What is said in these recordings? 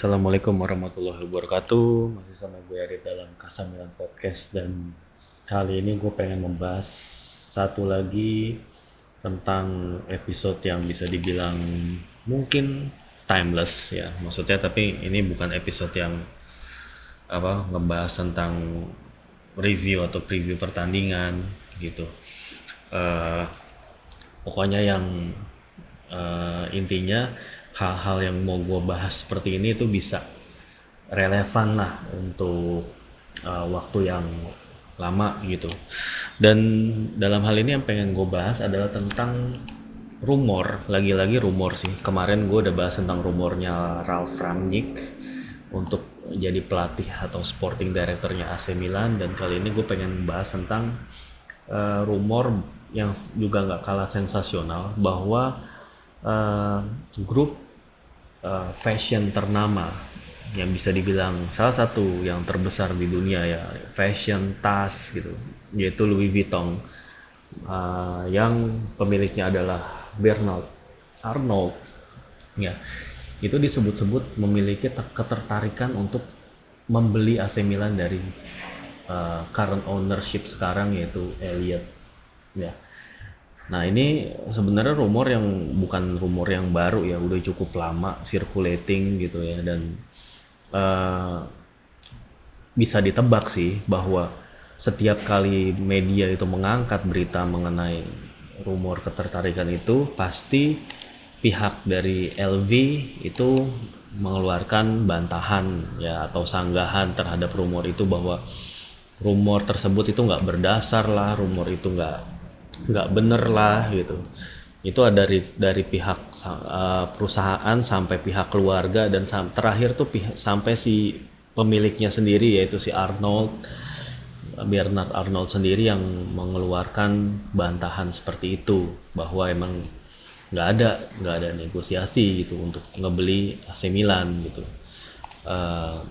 Assalamualaikum warahmatullahi wabarakatuh. Masih sama gue Arit dalam Kasamilan Podcast Dan kali ini gue pengen membahas satu lagi Tentang episode yang bisa dibilang mungkin timeless ya. Maksudnya tapi ini bukan episode yang apa ngebahas tentang review atau preview pertandingan gitu. Uh, Pokoknya yang uh, intinya hal-hal yang mau gue bahas seperti ini itu bisa relevan lah untuk uh, waktu yang lama gitu. Dan dalam hal ini yang pengen gue bahas adalah tentang rumor lagi-lagi rumor sih. Kemarin gue udah bahas tentang rumornya Ralf Rangnick untuk jadi pelatih atau sporting directornya AC Milan. Dan kali ini gue pengen bahas tentang uh, rumor yang juga nggak kalah sensasional bahwa uh, grup uh, fashion ternama yang bisa dibilang salah satu yang terbesar di dunia ya fashion tas gitu yaitu Louis Vuitton. Uh, yang pemiliknya adalah Bernard Arnold ya itu disebut-sebut memiliki ketertarikan untuk membeli AC Milan dari uh, current ownership sekarang yaitu Elliot ya Nah ini sebenarnya rumor yang bukan rumor yang baru ya, udah cukup lama circulating gitu ya dan uh, bisa ditebak sih bahwa setiap kali media itu mengangkat berita mengenai rumor ketertarikan itu pasti pihak dari LV itu mengeluarkan bantahan ya atau sanggahan terhadap rumor itu bahwa rumor tersebut itu nggak berdasar lah rumor itu nggak nggak bener lah gitu. Itu ada dari dari pihak uh, perusahaan sampai pihak keluarga dan sam terakhir tuh pihak sampai si pemiliknya sendiri yaitu si Arnold Bernard Arnold sendiri yang mengeluarkan bantahan seperti itu bahwa emang nggak ada nggak ada negosiasi gitu untuk ngebeli AC Milan gitu. Uh,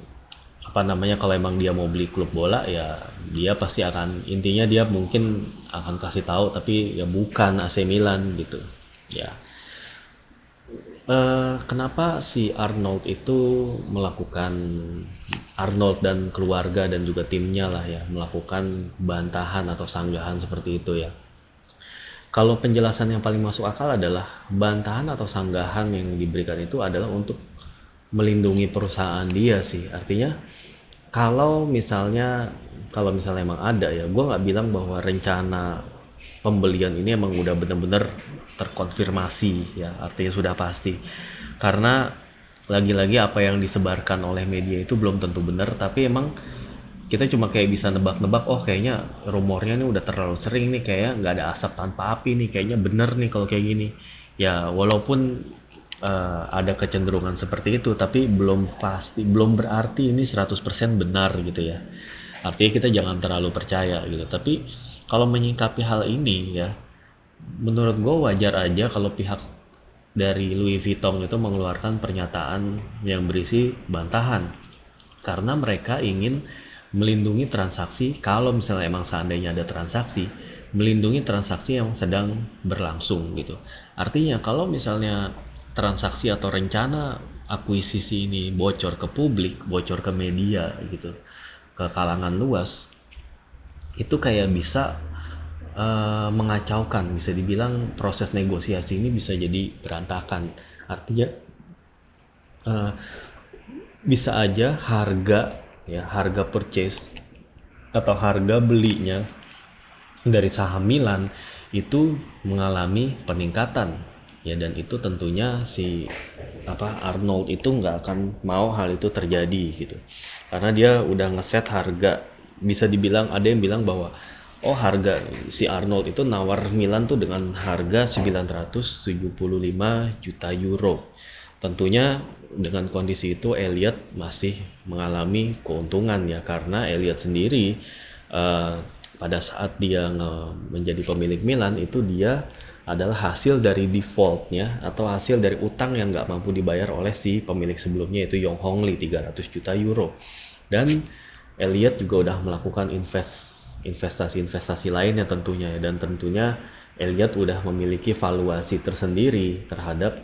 apa namanya kalau emang dia mau beli klub bola ya dia pasti akan intinya dia mungkin akan kasih tahu tapi ya bukan AC Milan gitu ya. Uh, kenapa si Arnold itu melakukan Arnold dan keluarga dan juga timnya lah ya melakukan bantahan atau sanggahan seperti itu ya? Kalau penjelasan yang paling masuk akal adalah bantahan atau sanggahan yang diberikan itu adalah untuk melindungi perusahaan dia sih. Artinya kalau misalnya kalau misalnya emang ada ya gue nggak bilang bahwa rencana pembelian ini emang udah bener-bener terkonfirmasi ya artinya sudah pasti. Karena lagi-lagi apa yang disebarkan oleh media itu belum tentu benar tapi emang kita cuma kayak bisa nebak-nebak oh kayaknya rumornya ini udah terlalu sering nih kayak nggak ada asap tanpa api nih kayaknya bener nih kalau kayak gini. Ya walaupun uh, ada kecenderungan seperti itu tapi belum pasti belum berarti ini 100% benar gitu ya. Artinya kita jangan terlalu percaya gitu. Tapi kalau menyikapi hal ini ya menurut gue wajar aja kalau pihak dari Louis Vuitton itu mengeluarkan pernyataan yang berisi bantahan. Karena mereka ingin melindungi transaksi kalau misalnya emang seandainya ada transaksi melindungi transaksi yang sedang berlangsung gitu. Artinya kalau misalnya transaksi atau rencana akuisisi ini bocor ke publik, bocor ke media gitu, ke kalangan luas, itu kayak bisa uh, mengacaukan, bisa dibilang proses negosiasi ini bisa jadi berantakan. Artinya uh, bisa aja harga ya harga purchase atau harga belinya dari saham Milan itu mengalami peningkatan ya dan itu tentunya si apa Arnold itu nggak akan mau hal itu terjadi gitu. Karena dia udah ngeset harga. Bisa dibilang ada yang bilang bahwa oh harga si Arnold itu nawar Milan tuh dengan harga 975 juta euro. Tentunya dengan kondisi itu Elliot masih mengalami keuntungan ya. Karena Elliot sendiri uh, pada saat dia menjadi pemilik Milan itu dia adalah hasil dari defaultnya atau hasil dari utang yang nggak mampu dibayar oleh si pemilik sebelumnya yaitu Yong Hong Lee 300 juta euro. Dan Elliot juga udah melakukan invest investasi-investasi lainnya tentunya dan tentunya Elliot udah memiliki valuasi tersendiri terhadap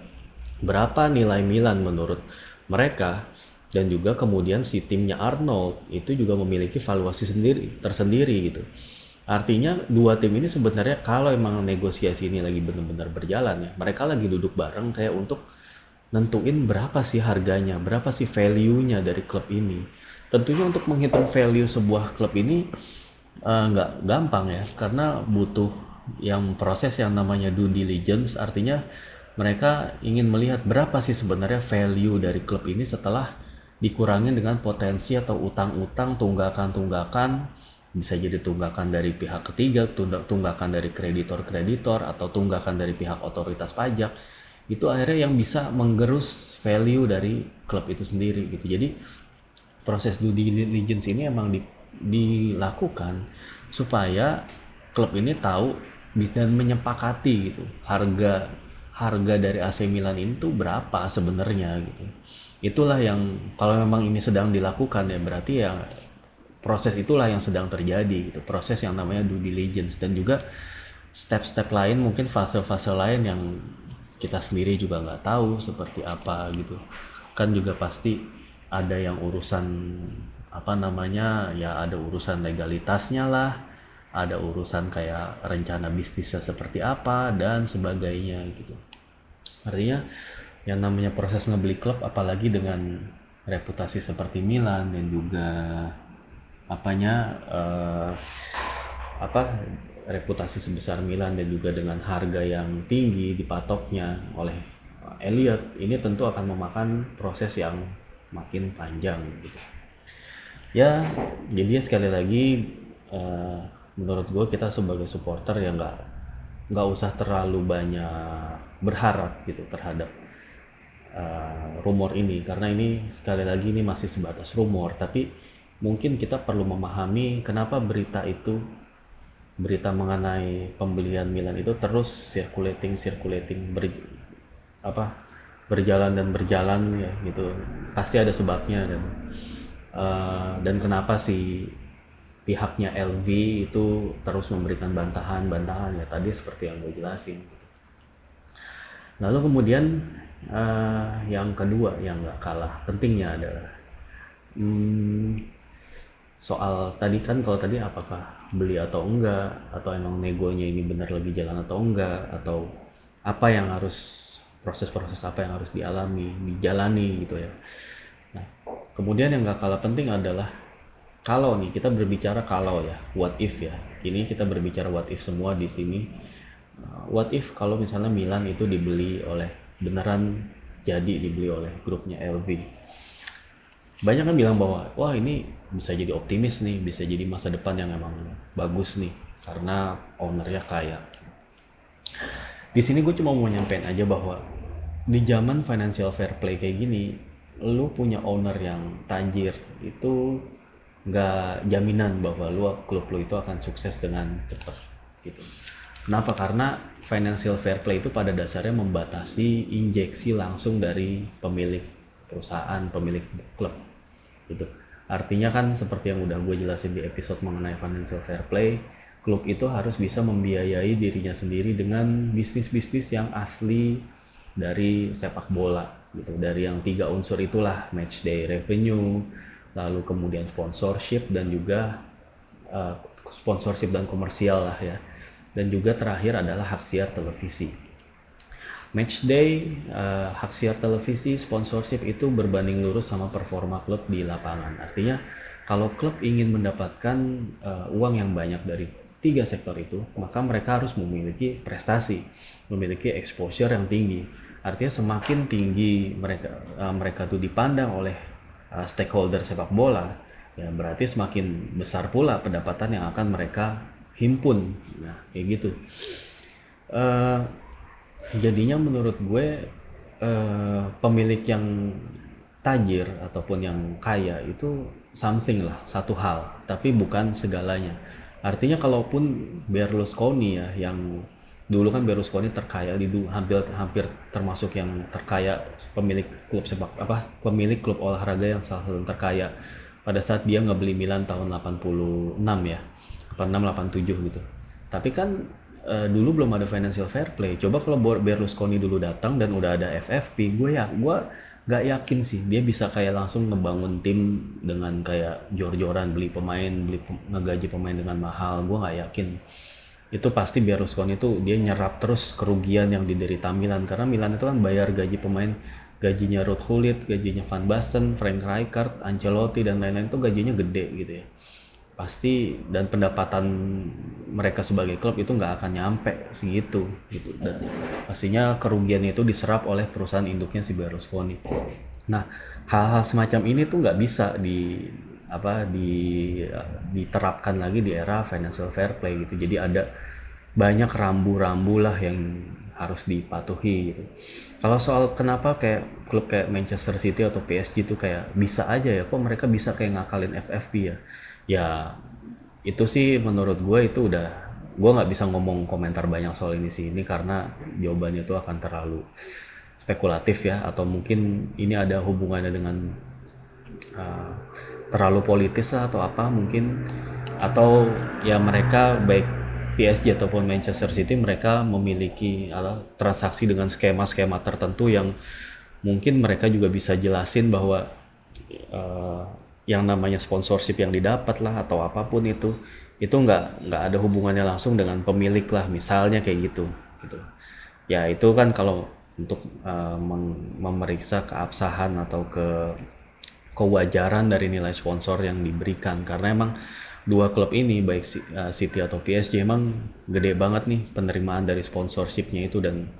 berapa nilai Milan menurut mereka dan juga kemudian si timnya Arnold itu juga memiliki valuasi sendiri tersendiri gitu. Artinya dua tim ini sebenarnya kalau emang negosiasi ini lagi benar-benar berjalan ya, mereka lagi duduk bareng kayak untuk nentuin berapa sih harganya, berapa sih value-nya dari klub ini. Tentunya untuk menghitung value sebuah klub ini uh, nggak gampang ya, karena butuh yang proses yang namanya due diligence, artinya mereka ingin melihat berapa sih sebenarnya value dari klub ini setelah dikurangin dengan potensi atau utang-utang, tunggakan-tunggakan, bisa jadi tunggakan dari pihak ketiga, tunggakan dari kreditor-kreditor atau tunggakan dari pihak otoritas pajak. Itu akhirnya yang bisa menggerus value dari klub itu sendiri gitu. Jadi proses due diligence ini emang di, dilakukan supaya klub ini tahu dan menyepakati gitu harga harga dari AC Milan itu berapa sebenarnya gitu. Itulah yang kalau memang ini sedang dilakukan ya berarti ya proses itulah yang sedang terjadi gitu. Proses yang namanya due diligence dan juga step-step lain mungkin fase-fase lain yang kita sendiri juga nggak tahu seperti apa gitu. Kan juga pasti ada yang urusan apa namanya ya ada urusan legalitasnya lah ada urusan kayak rencana bisnisnya seperti apa dan sebagainya gitu. Artinya yang namanya proses ngebeli klub apalagi dengan reputasi seperti Milan dan juga apanya uh, apa reputasi sebesar Milan dan juga dengan harga yang tinggi dipatoknya oleh Elliot ini tentu akan memakan proses yang makin panjang gitu. Ya jadi sekali lagi uh, menurut gue kita sebagai supporter ya nggak nggak usah terlalu banyak berharap gitu terhadap uh, rumor ini. Karena ini sekali lagi ini masih sebatas rumor tapi mungkin kita perlu memahami kenapa berita itu berita mengenai pembelian Milan itu terus circulating circulating ber, apa berjalan dan berjalan ya gitu. Pasti ada sebabnya dan uh, dan kenapa si pihaknya LV itu terus memberikan bantahan-bantahan ya tadi seperti yang gue jelasin gitu. lalu kemudian uh, yang kedua yang nggak kalah pentingnya adalah hmm, soal tadi kan kalau tadi apakah beli atau enggak atau emang negonya ini benar lagi jalan atau enggak atau apa yang harus proses-proses apa yang harus dialami dijalani gitu ya nah kemudian yang gak kalah penting adalah kalau nih kita berbicara kalau ya what if ya. Ini kita berbicara what if semua di sini. Uh, what if kalau misalnya Milan itu dibeli oleh beneran jadi dibeli oleh grupnya LV banyak kan bilang bahwa wah ini bisa jadi optimis nih bisa jadi masa depan yang emang bagus nih karena ownernya kaya. Di sini gue cuma mau nyampein aja bahwa di zaman financial fair play kayak gini lu punya owner yang tajir itu nggak jaminan bahwa lu klub lu itu akan sukses dengan cepat gitu. Kenapa? Karena financial fair play itu pada dasarnya membatasi injeksi langsung dari pemilik perusahaan pemilik klub gitu. Artinya kan seperti yang udah gue jelasin di episode mengenai financial fair play klub itu harus bisa membiayai dirinya sendiri dengan bisnis-bisnis yang asli dari sepak bola gitu. Dari yang tiga unsur itulah match day revenue lalu kemudian sponsorship dan juga uh, sponsorship dan komersial lah ya dan juga terakhir adalah hak siar televisi match day, uh, hak siar televisi, sponsorship itu berbanding lurus sama performa klub di lapangan. Artinya kalau klub ingin mendapatkan uh, uang yang banyak dari tiga sektor itu, maka mereka harus memiliki prestasi, memiliki exposure yang tinggi. Artinya semakin tinggi mereka uh, mereka tuh dipandang oleh uh, stakeholder sepak bola, ya berarti semakin besar pula pendapatan yang akan mereka himpun. Nah, kayak gitu. Uh, jadinya menurut gue uh, pemilik yang tajir ataupun yang kaya itu something lah satu hal tapi bukan segalanya artinya kalaupun Berlusconi ya yang dulu kan Berlusconi terkaya di hampir hampir termasuk yang terkaya pemilik klub sepak apa pemilik klub olahraga yang salah satu terkaya pada saat dia ngebeli Milan tahun 86 ya 86 87 gitu tapi kan uh, dulu belum ada financial fair play. Coba kalau Berlusconi dulu datang dan udah ada FFP, gue ya gue nggak yakin sih dia bisa kayak langsung ngebangun tim dengan kayak jor-joran beli pemain, beli ngegaji pemain dengan mahal. Gue nggak yakin itu pasti Berlusconi itu dia nyerap terus kerugian yang diderita Milan. Karena Milan itu kan bayar gaji pemain. Gajinya Ruud Gullit, gajinya Van Basten, Frank Rijkaard, Ancelotti dan lain-lain itu gajinya gede gitu ya. Pasti dan pendapatan mereka sebagai klub itu nggak akan nyampe segitu gitu. Dan pastinya kerugian itu diserap oleh perusahaan induknya si Berlusconi. Nah hal-hal semacam ini tuh nggak bisa di apa di diterapkan lagi di era financial fair play gitu. Jadi ada banyak rambu-rambu lah yang harus dipatuhi gitu. Kalau soal kenapa kayak klub kayak Manchester City atau PSG itu kayak bisa aja ya kok mereka bisa kayak ngakalin FFP ya ya itu sih menurut gue itu udah gue nggak bisa ngomong komentar banyak soal ini sih ini karena jawabannya itu akan terlalu spekulatif ya atau mungkin ini ada hubungannya dengan uh, terlalu politis lah atau apa mungkin atau ya mereka baik PSG ataupun Manchester City mereka memiliki uh, transaksi dengan skema-skema tertentu yang mungkin mereka juga bisa jelasin bahwa uh, yang namanya sponsorship yang didapat lah atau apa pun itu itu nggak nggak ada hubungannya langsung dengan pemilik lah misalnya kayak gitu gitu. Ya itu kan kalau untuk uh, memeriksa keabsahan atau ke kewajaran dari nilai sponsor yang diberikan. Karena emang dua klub ini baik eh, City atau PSG emang gede banget nih penerimaan dari sponsorshipnya itu. Dan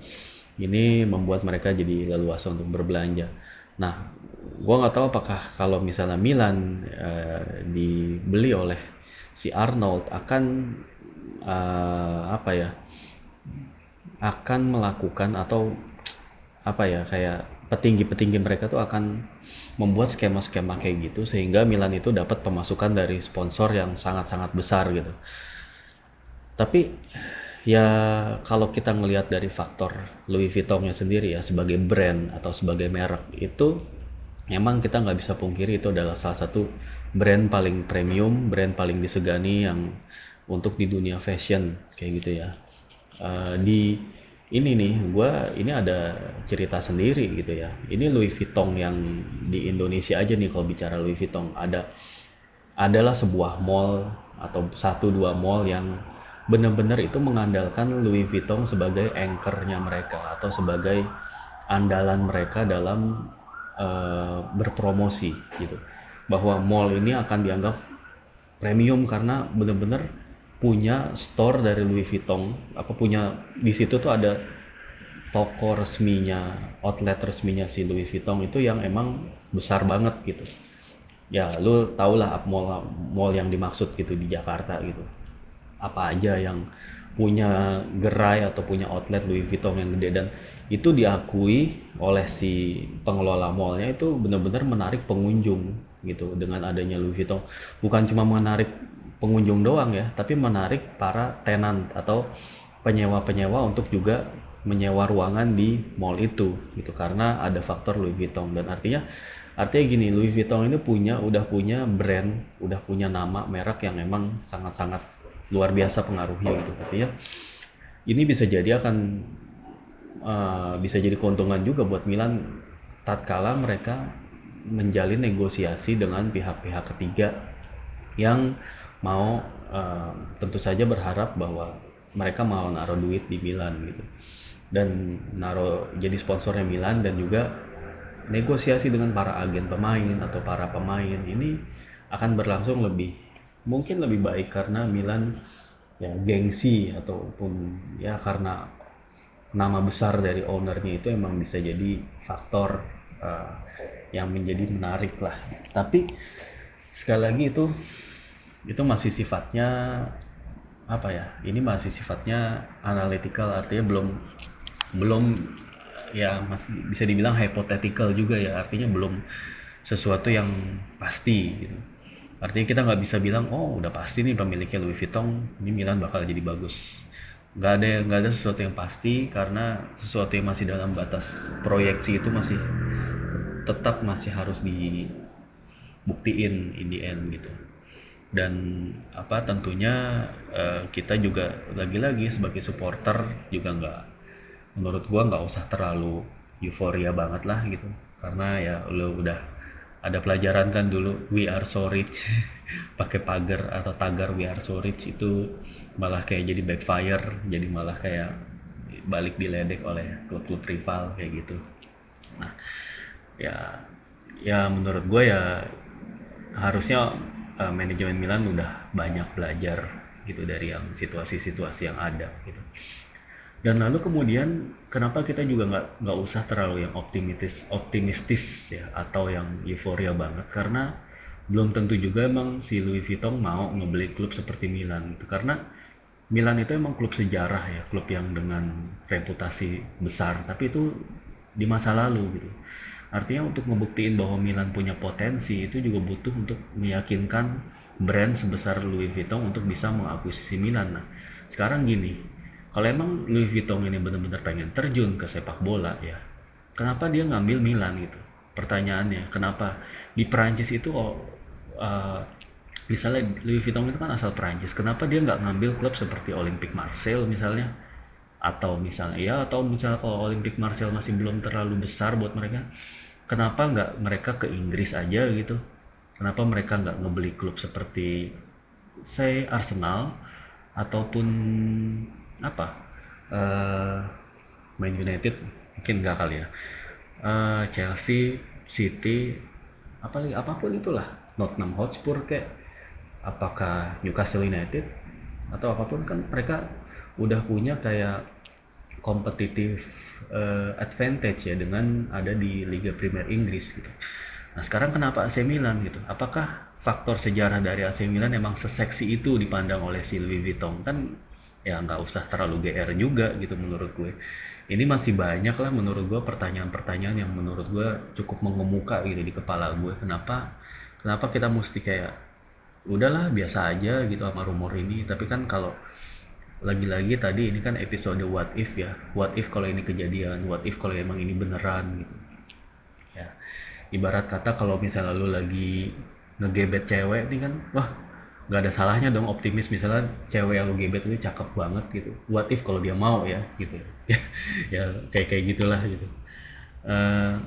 ini membuat mereka jadi leluasa untuk berbelanja. Nah, gue nggak tahu apakah kalau misalnya Milan uh, dibeli oleh si Arnold akan uh, apa ya akan melakukan atau apa ya kayak petinggi-petinggi mereka tuh akan membuat skema-skema kayak gitu sehingga Milan itu dapat pemasukan dari sponsor yang sangat-sangat besar gitu. Tapi ya kalau kita ngelihat dari faktor Louis Vuittonnya sendiri ya sebagai brand atau sebagai merek itu memang kita nggak bisa pungkiri itu adalah salah satu brand paling premium, brand paling disegani yang untuk di dunia fashion kayak gitu ya. Uh, di ini nih, gue ini ada cerita sendiri gitu ya. Ini Louis Vuitton yang di Indonesia aja nih kalau bicara Louis Vuitton ada adalah sebuah mall atau satu dua mall yang benar-benar itu mengandalkan Louis Vuitton sebagai anchornya mereka atau sebagai andalan mereka dalam uh, berpromosi gitu bahwa mall ini akan dianggap premium karena benar-benar punya store dari Louis Vuitton. Apa punya di situ tuh ada toko resminya outlet resminya si Louis Vuitton itu yang emang besar banget gitu. Ya lu tau lah mall mall yang dimaksud gitu di Jakarta gitu. Apa aja yang punya gerai atau punya outlet Louis Vuitton yang gede. Dan itu diakui oleh si pengelola mallnya itu benar-benar menarik pengunjung gitu dengan adanya Louis Vuitton. Bukan cuma menarik pengunjung doang ya tapi menarik para tenant atau penyewa-penyewa untuk juga menyewa ruangan di mall itu gitu. Karena ada faktor Louis Vuitton. Dan artinya artinya gini Louis Vuitton ini punya udah punya brand udah punya nama merek yang memang sangat-sangat luar biasa pengaruhnya gitu. Artinya ini bisa jadi akan uh, bisa jadi keuntungan juga buat Milan tatkala mereka menjalin negosiasi dengan pihak-pihak ketiga yang mau uh, tentu saja berharap bahwa mereka mau naruh duit di Milan gitu. Dan naruh jadi sponsornya Milan dan juga negosiasi dengan para agen pemain atau para pemain ini akan berlangsung lebih mungkin lebih baik karena Milan ya gengsi ataupun ya karena nama besar dari ownernya itu emang bisa jadi faktor uh, yang menjadi menarik lah. Tapi sekali lagi itu itu masih sifatnya apa ya ini masih sifatnya analytical artinya belum belum ya masih bisa dibilang hypothetical juga ya artinya belum sesuatu yang pasti gitu. Artinya kita nggak bisa bilang oh udah pasti nih pemiliknya Louis Vuitton ini Milan bakal jadi bagus. Nggak ada nggak ada sesuatu yang pasti karena sesuatu yang masih dalam batas proyeksi itu masih tetap masih harus dibuktiin in the end gitu dan apa tentunya uh, kita juga lagi-lagi sebagai supporter juga nggak menurut gua nggak usah terlalu euforia banget lah gitu. Karena ya lo udah ada pelajaran kan dulu we are so rich. Pakai pagar atau tagar we are so rich itu malah kayak jadi backfire jadi malah kayak balik diledek oleh klub-klub rival kayak gitu. Nah ya ya menurut gue ya harusnya uh, manajemen Milan udah banyak belajar gitu dari yang situasi-situasi yang ada gitu. Dan lalu kemudian kenapa kita juga nggak nggak usah terlalu yang optimistis optimistis ya atau yang euforia banget? Karena belum tentu juga emang si Louis Vuitton mau ngebeli klub seperti Milan gitu. Karena Milan itu emang klub sejarah ya klub yang dengan reputasi besar. Tapi itu di masa lalu gitu Artinya untuk ngebuktiin bahwa Milan punya potensi itu juga butuh untuk meyakinkan brand sebesar Louis Vuitton untuk bisa mengakuisisi Milan. Nah, sekarang gini, kalau emang Louis Vuitton ini benar-benar pengen terjun ke sepak bola ya, kenapa dia ngambil Milan gitu? Pertanyaannya, kenapa di Perancis itu oh, uh, misalnya Louis Vuitton itu kan asal Perancis, kenapa dia nggak ngambil klub seperti Olympique Marseille misalnya? Atau misalnya ya, atau misalnya kalau Olympique Marseille masih belum terlalu besar buat mereka, kenapa nggak mereka ke Inggris aja gitu? Kenapa mereka nggak ngebeli klub seperti saya Arsenal ataupun apa? Uh, Man United mungkin nggak kali ya. Uh, Chelsea City apa apa pun itulah. Nottingham Hotspur kayak apakah Newcastle United? Atau apa pun kan mereka udah punya kayak kompetitif uh, advantage ya dengan ada di Liga Premier Inggris gitu. Nah sekarang kenapa AC Milan gitu? Apakah faktor sejarah dari AC Milan emang seseksi itu dipandang oleh si Louis Vuitton kan ya nggak usah terlalu GR juga gitu menurut gue. Ini masih banyak lah menurut gue pertanyaan-pertanyaan yang menurut gue cukup mengemuka gitu di kepala gue. Kenapa kenapa kita mesti kayak udahlah biasa aja gitu sama rumor ini. Tapi kan kalau lagi-lagi tadi ini kan episode what if ya. What if kalau ini kejadian what if kalau emang ini beneran gitu. Ya. Ibarat kata kalau misalnya lu lagi ngegebet cewek nih kan wah nggak ada salahnya dong optimis. Misalnya cewek yang lu gebet itu cakep banget gitu. What if kalau dia mau ya gitu. Ya kayak kayak gitulah gitu. Uh,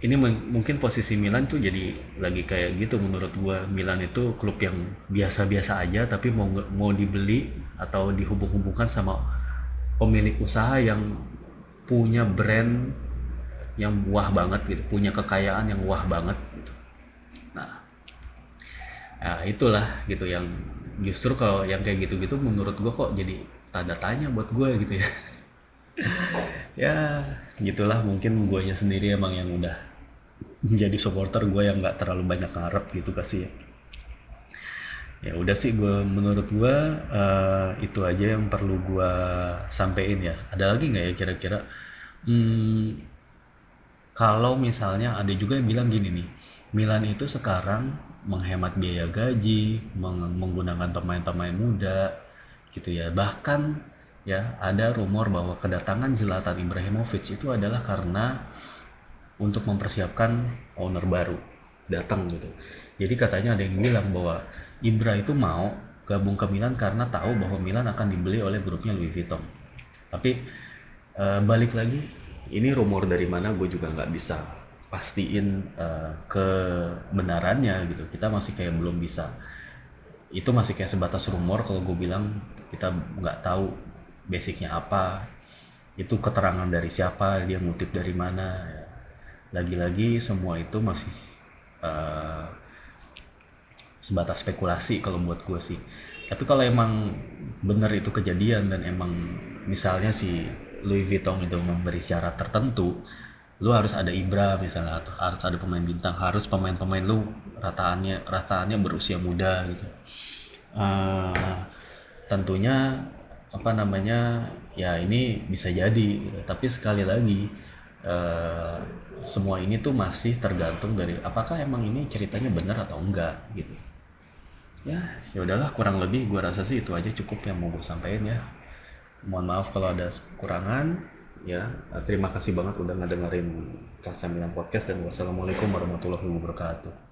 ini mungkin posisi Milan tuh jadi lagi kayak gitu menurut gua. Milan itu klub yang biasa-biasa aja tapi mau mau dibeli atau dihubung-hubungkan sama pemilik usaha yang punya brand yang wah banget gitu punya kekayaan yang wah banget gitu. Nah nah itulah gitu yang justru kalau yang kayak gitu-gitu menurut gua kok jadi tanda tanya buat gua gitu ya. Ya gitulah mungkin guanya sendiri emang yang udah menjadi supporter gue yang nggak terlalu banyak ngarep gitu kasih ya ya udah sih gue menurut gue uh, itu aja yang perlu gue sampein ya. Ada lagi nggak ya kira-kira? Hmm, kalau misalnya ada juga yang bilang gini nih Milan itu sekarang menghemat biaya gaji meng menggunakan pemain-pemain muda gitu ya. Bahkan ya ada rumor bahwa kedatangan Zlatan Ibrahimovic itu adalah karena untuk mempersiapkan owner baru datang gitu. Jadi katanya ada yang bilang bahwa Ibra itu mau gabung ke Milan karena tahu bahwa Milan akan dibeli oleh grupnya Louis Vuitton. Tapi e, balik lagi, ini rumor dari mana gue juga nggak bisa pastiin e, kebenarannya gitu. Kita masih kayak belum bisa. Itu masih kayak sebatas rumor kalau gue bilang kita nggak tahu basicnya apa, itu keterangan dari siapa, dia ngutip dari mana. Ya lagi-lagi semua itu masih uh, sebatas spekulasi kalau buat gue sih. Tapi kalau emang bener itu kejadian dan emang misalnya si Louis Vuitton itu memberi syarat tertentu lu harus ada Ibra misalnya atau harus ada pemain bintang harus pemain-pemain lu rataannya rataannya berusia muda gitu. Uh, tentunya apa namanya ya ini bisa jadi tapi sekali lagi uh, semua ini tuh masih tergantung dari apakah emang ini ceritanya benar atau enggak gitu. Ya ya udahlah kurang lebih gue rasa sih itu aja cukup yang mau gue sampaikan ya. Mohon maaf kalau ada kekurangan ya. Terima kasih banget udah ngedengerin Kasambilan Podcast dan wassalamualaikum warahmatullahi wabarakatuh